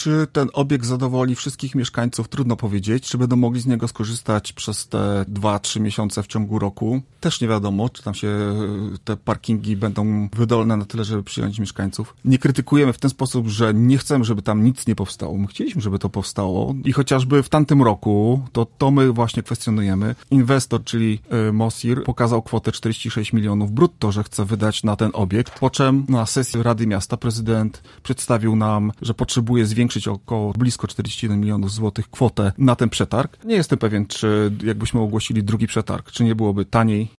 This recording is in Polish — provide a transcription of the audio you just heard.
Czy ten obiekt zadowoli wszystkich mieszkańców? Trudno powiedzieć. Czy będą mogli z niego skorzystać przez te 2-3 miesiące w ciągu roku? Też nie wiadomo, czy tam się te parkingi będą wydolne na tyle, żeby przyjąć mieszkańców. Nie krytykujemy w ten sposób, że nie chcemy, żeby tam nic nie powstało. My chcieliśmy, żeby to powstało i chociażby w tamtym roku, to to my właśnie kwestionujemy. Inwestor, czyli y, Mosir, pokazał kwotę 46 milionów brutto, że chce wydać na ten obiekt, po czym na sesji Rady Miasta prezydent przedstawił nam, że potrzebuje zwiększyć około blisko 41 milionów złotych kwotę na ten przetarg. Nie jestem pewien, czy jakbyśmy ogłosili drugi przetarg, czy nie byłoby taniej